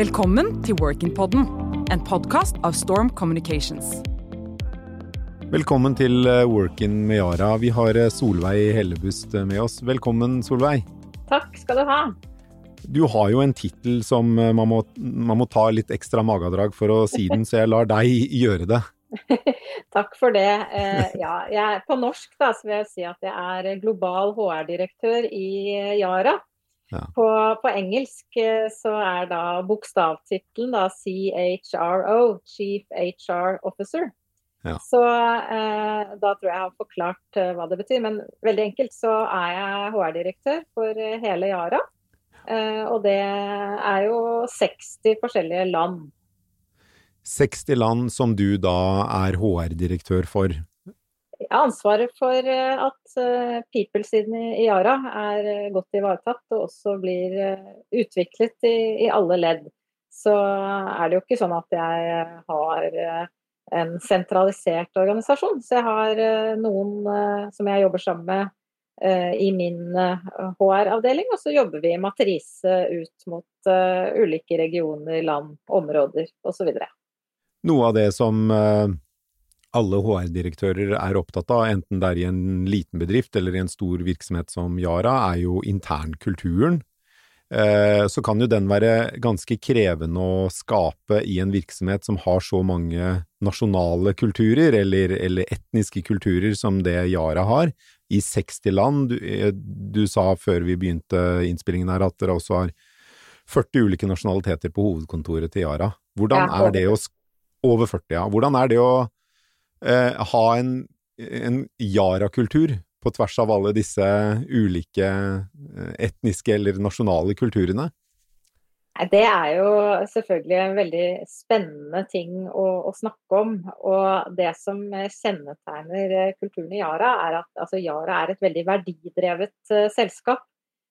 Velkommen til Workin-podden, en podkast av Storm Communications. Velkommen til eh, Workin med Yara. Vi har eh, Solveig Hellebust eh, med oss. Velkommen, Solveig. Takk skal du ha. Du har jo en tittel som man må, man må, ta litt ekstra magedrag for å si den, så jeg lar deg gjøre det. Takk for det. ja, jeg, på norsk da, så vil jeg si at jeg er global HR-direktør i Yara. Ja. På, på, engelsk så er da bokstavtittelen da CHRO, Chief HR Officer. Ja. Så eh, da tror jeg jeg har forklart eh, hva det betyr. Men veldig enkelt så er jeg HR-direktør for eh, hele Yara. Eh, og det er jo 60 forskjellige land. 60 land som du da er HR-direktør for? Jeg har ansvaret for eh, at uh, people-siden i Yara er godt ivaretatt og også blir utviklet i, i alle ledd. Så er det jo ikke sånn at jeg har en sentralisert organisasjon. Så jeg har eh, noen eh, som jeg jobber sammen med eh, i min HR-avdeling, og så jobber vi i matrise ut mot ulike regioner, land, områder osv. Noe av det som alle HR-direktører er opptatt av, enten det er i en liten bedrift eller i en stor virksomhet som Yara, er jo internkulturen. Eh, så kan jo den være ganske krevende å skape i en virksomhet som har så mange nasjonale kulturer, eller, eller etniske kulturer, som det Yara har, i 60 land. Du, eh, du, sa før vi begynte innspillingen her at dere også har 40 ulike nasjonaliteter på hovedkontoret til Yara. Hvordan er det å Over 40, ja. Hvordan er det å eh, ha en, en Yara-kultur på tvers av alle disse ulike eh, etniske eller nasjonale kulturene? Det er jo selvfølgelig en veldig spennende ting å, å, snakke om. Og det som kjennetegner eh, kulturen i Yara, er at altså, Yara er et veldig verdidrevet uh, selskap.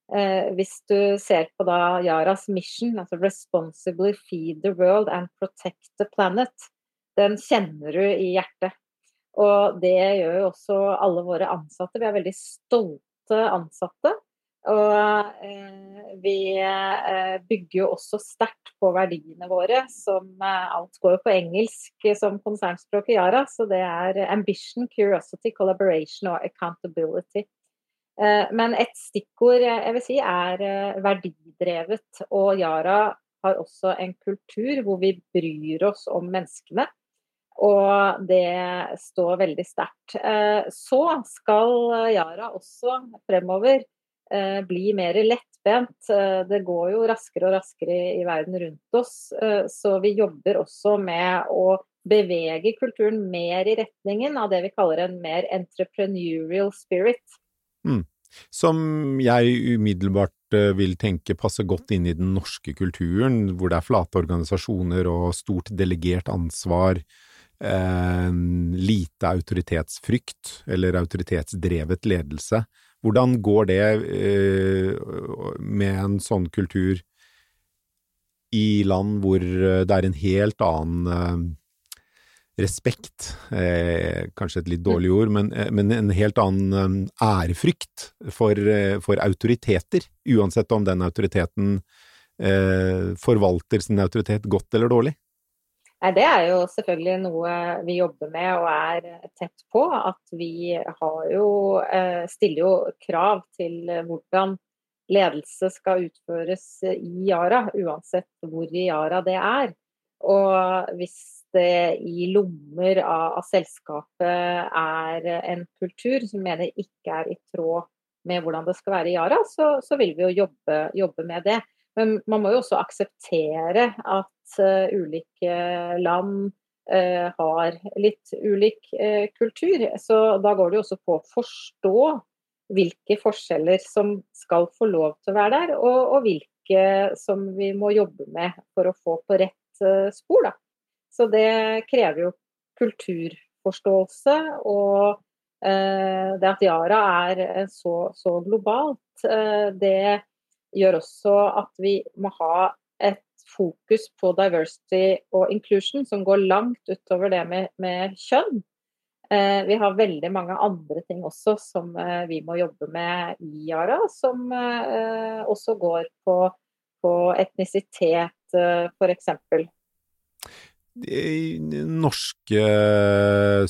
Uh, hvis du ser på da Yaras mission, altså 'responsibly feed the world and protect the planet', den kjenner du i hjertet. Og det gjør jo også alle våre ansatte. Vi er veldig stolte ansatte. Og eh, vi eh, bygger jo også sterkt på verdiene våre, som eh, alt går på engelsk som konsernspråk i Yara. Så det er ambition, curiosity, collaboration og accountability. Eh, men et stikkord jeg vil si er eh, verdidrevet. Og Yara har også en kultur hvor vi bryr oss om menneskene. Og det står veldig sterkt. Eh, så skal Yara også fremover eh, bli mer lettbent. Eh, det går jo raskere og raskere i verden rundt oss, så vi jobber også med å bevege kulturen mer i retningen av det vi kaller en mer entrepreneurial spirit. Mm. Som jeg umiddelbart vil tenke passer godt inn i den norske kulturen, hvor det er flate organisasjoner og stort delegert ansvar eh, lite autoritetsfrykt eller autoritetsdrevet ledelse. Hvordan går det eh, med en sånn kultur i land hvor eh, det er en helt annen eh, respekt, eh, kanskje et litt dårlig ord, men, eh, men en helt annen ærefrykt for, for, autoriteter, uansett om den autoriteten forvalter sin autoritet godt eller dårlig? Det er jo selvfølgelig noe vi jobber med og er tett på. At vi jo, eh, stiller jo krav til hvordan ledelse skal utføres i Yara, uansett hvor i Yara det er. Og hvis det i lommer av, av selskapet er en kultur som mener ikke er i tråd med hvordan det skal være i Yara, så, så vil vi jo jobbe, jobbe med det. Men man må jo også akseptere at uh, ulike land uh, har litt ulik uh, kultur. Så da går det jo også på å forstå hvilke forskjeller som skal få lov til å være der, og, og hvilke som vi må jobbe med for å få på rett spor. Da. Så det krever jo kulturforståelse. Og det at Yara er så, så globalt, det gjør også at vi må ha et fokus på diversity og inclusion som går langt utover det med, med kjønn. Eh, vi har veldig mange andre ting også som eh, vi må jobbe med i Yara, som eh, også går på, på etnisitet f.eks.? Norske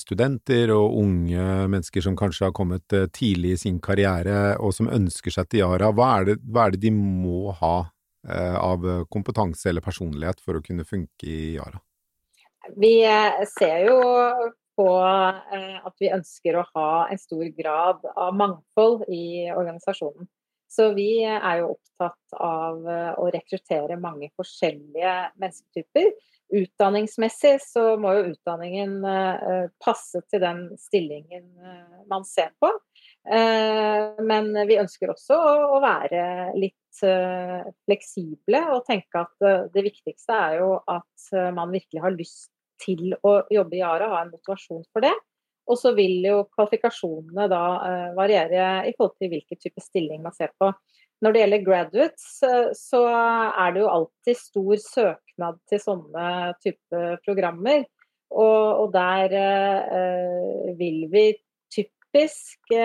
studenter og unge mennesker som kanskje har kommet tidlig i sin karriere og som ønsker seg til Yara, hva er det, hva er det de må ha av kompetanse eller personlighet for å kunne funke i Yara? Vi ser jo på at vi ønsker å ha en stor grad av mangfold i organisasjonen. Så vi er jo opptatt av eh, å rekruttere mange forskjellige mennesketyper. Utdanningsmessig så må jo utdanningen eh, passe til den stillingen eh, man ser på. Men vi ønsker også å være litt fleksible og tenke at det viktigste er jo at man virkelig har lyst til å jobbe i Yara, ha en motivasjon for det. Og så vil jo kvalifikasjonene da variere i forhold til hvilken type stilling man ser på. Når det gjelder graduates, uh, så er det jo alltid stor søknad til sånne type programmer. Og, og der eh, vil vi typisk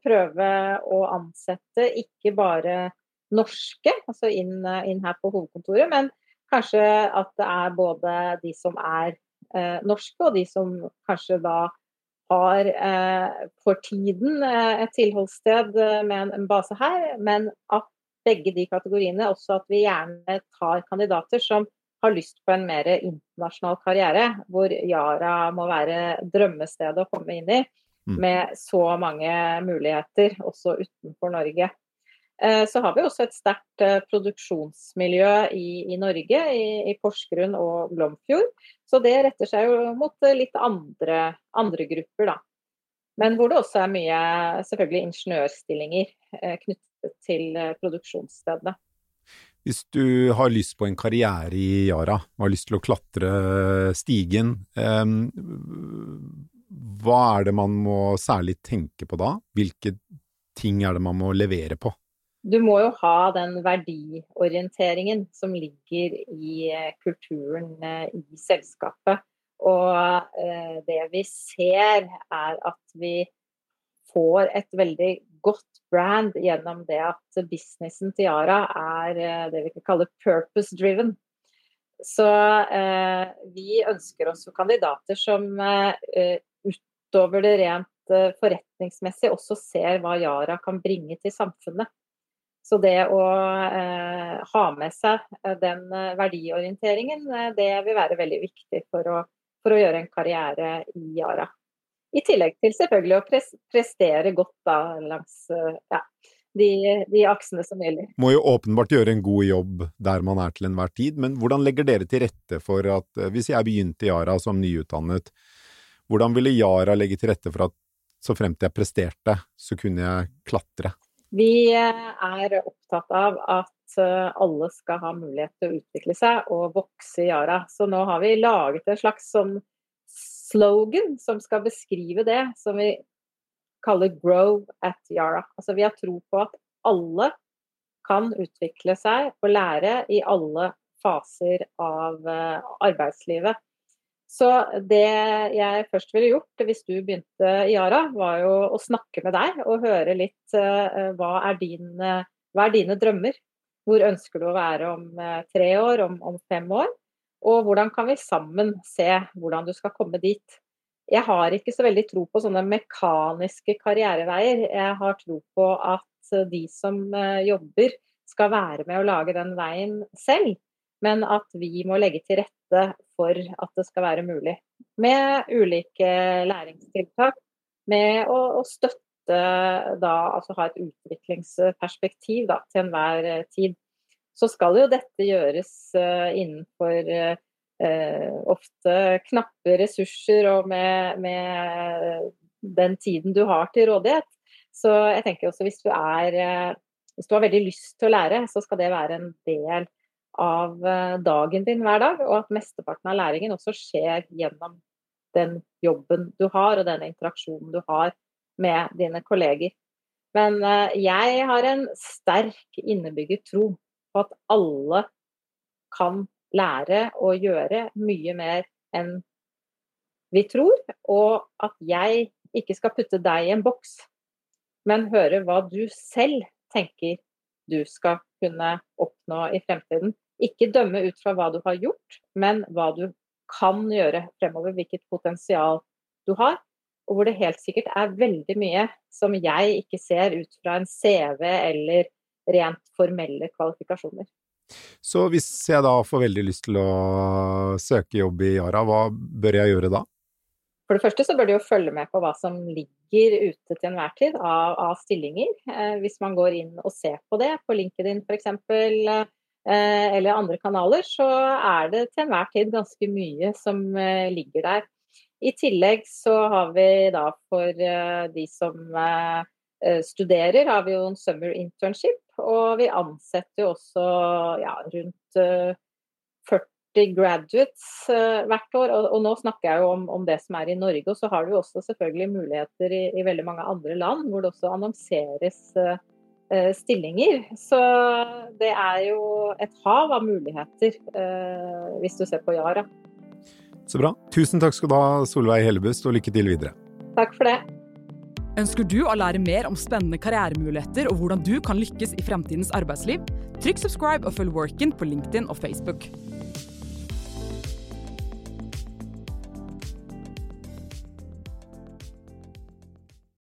prøve å ansette ikke bare norske, altså inn, inn, her på hovedkontoret, men kanskje at det er både de som er norske, og de som kanskje da har eh, for tiden eh, et tilholdssted eh, med en base her, men at begge de kategoriene, også at vi gjerne tar kandidater som har lyst på en mer internasjonal karriere, hvor Yara må være drømmestedet å komme inn i, mm. med så mange muligheter også utenfor Norge. Eh, så har vi også et sterkt eh, produksjonsmiljø i, i Norge, i, i, Porsgrunn og Glomfjord. Så det retter seg jo mot eh, litt andre, andre, grupper, da. Men hvor det også er mye selvfølgelig ingeniørstillinger knyttet til produksjonsstedene. Hvis du har lyst på en karriere i Yara, har lyst til å klatre stigen, hva er det man må særlig tenke på da? Hvilke ting er det man må levere på? Du må jo ha den verdiorienteringen som ligger i eh, kulturen eh, i selskapet. Og eh, det vi ser, er at vi får et veldig godt brand gjennom det at businessen til Yara er det vi kan kalle purpose driven. Så vi ønsker oss kandidater som utover det rent forretningsmessige også ser hva Yara kan bringe til samfunnet. Så det å eh, ha med seg eh, den eh, verdiorienteringen, eh, det vil være veldig viktig for å, for å, gjøre en karriere i Yara. I tillegg til selvfølgelig å pres prestere godt da, langs ja, de, de, aksene som gjelder. Må jo åpenbart gjøre en god jobb der man er til enhver tid, men hvordan legger dere til rette for at hvis jeg begynte i Yara som nyutdannet, hvordan ville Yara legge til rette for at så fremt jeg presterte, så kunne jeg klatre? Vi er opptatt av at eh, alle skal ha mulighet til å utvikle seg og vokse i Yara. Så nå har vi laget en slags sånn slogan som skal beskrive det, som vi kaller 'Grow at Yara'. Altså vi har tro på at alle kan utvikle seg og lære i alle faser av eh, arbeidslivet. Så det jeg først ville gjort hvis du begynte i Yara, var jo å snakke med deg og høre litt uh, hva, er din, hva, er dine drømmer? Hvor ønsker du å være om uh, tre år, om, om, fem år? Og hvordan kan vi sammen se hvordan du skal komme dit? Jeg har ikke så veldig tro på sånne mekaniske karriereveier. Jeg har tro på at de som jobber, skal være med å lage den veien selv men at vi må legge til rette for at det skal være mulig. Med ulike læringstiltak, med å, å støtte da, altså ha et utviklingsperspektiv da, til enhver eh, tid. Så skal jo dette gjøres uh, innenfor uh, ofte knappe ressurser og med, med, den tiden du har til rådighet. Så jeg tenker også hvis du er hvis du har veldig lyst til å lære, så skal det være en del av eh, dagen din hver dag, og at mesteparten av læringen også skjer gjennom den jobben du har, og den interaksjonen du har med dine kolleger. Men eh, jeg har en sterk innebygget tro på at alle kan lære og gjøre mye mer enn vi tror, og at jeg ikke skal putte deg i en boks, men høre hva du selv tenker du skal kunne oppnå i fremtiden. Ikke dømme ut fra hva du har gjort, men hva du kan gjøre fremover. Hvilket potensial du har. Og hvor det helt sikkert er veldig mye som jeg ikke ser ut fra en CV eller rent formelle kvalifikasjoner. Så hvis jeg da får veldig lyst til å søke jobb i Yara, hva bør jeg gjøre da? For det første så bør du jo følge med på hva som ligger ute til enhver tid av, av stillinger. Eh, hvis man går inn og ser på det, på LinkedIn f.eks. Eh, eller andre kanaler, så er det til enhver tid ganske mye som eh, ligger der. I tillegg så har vi da for eh, de som studerer, har vi jo en summer internship. Og vi ansetter jo også ja, rundt 40 graduates hvert år. Og, nå snakker jeg jo om, om, det som er i Norge. Og så har vi også selvfølgelig muligheter i, i veldig mange andre land hvor det også annonseres stillinger. Så det er jo et hav av muligheter uh, hvis du ser på Yara. Så bra. Tusen takk skal du ha, Solveig Hellebust, og lykke til videre. Takk for det. Ønsker du å lære mer om spennende karrieremuligheter og hvordan du kan lykkes i fremtidens arbeidsliv? Trykk subscribe og følg Workin på LinkedIn og Facebook.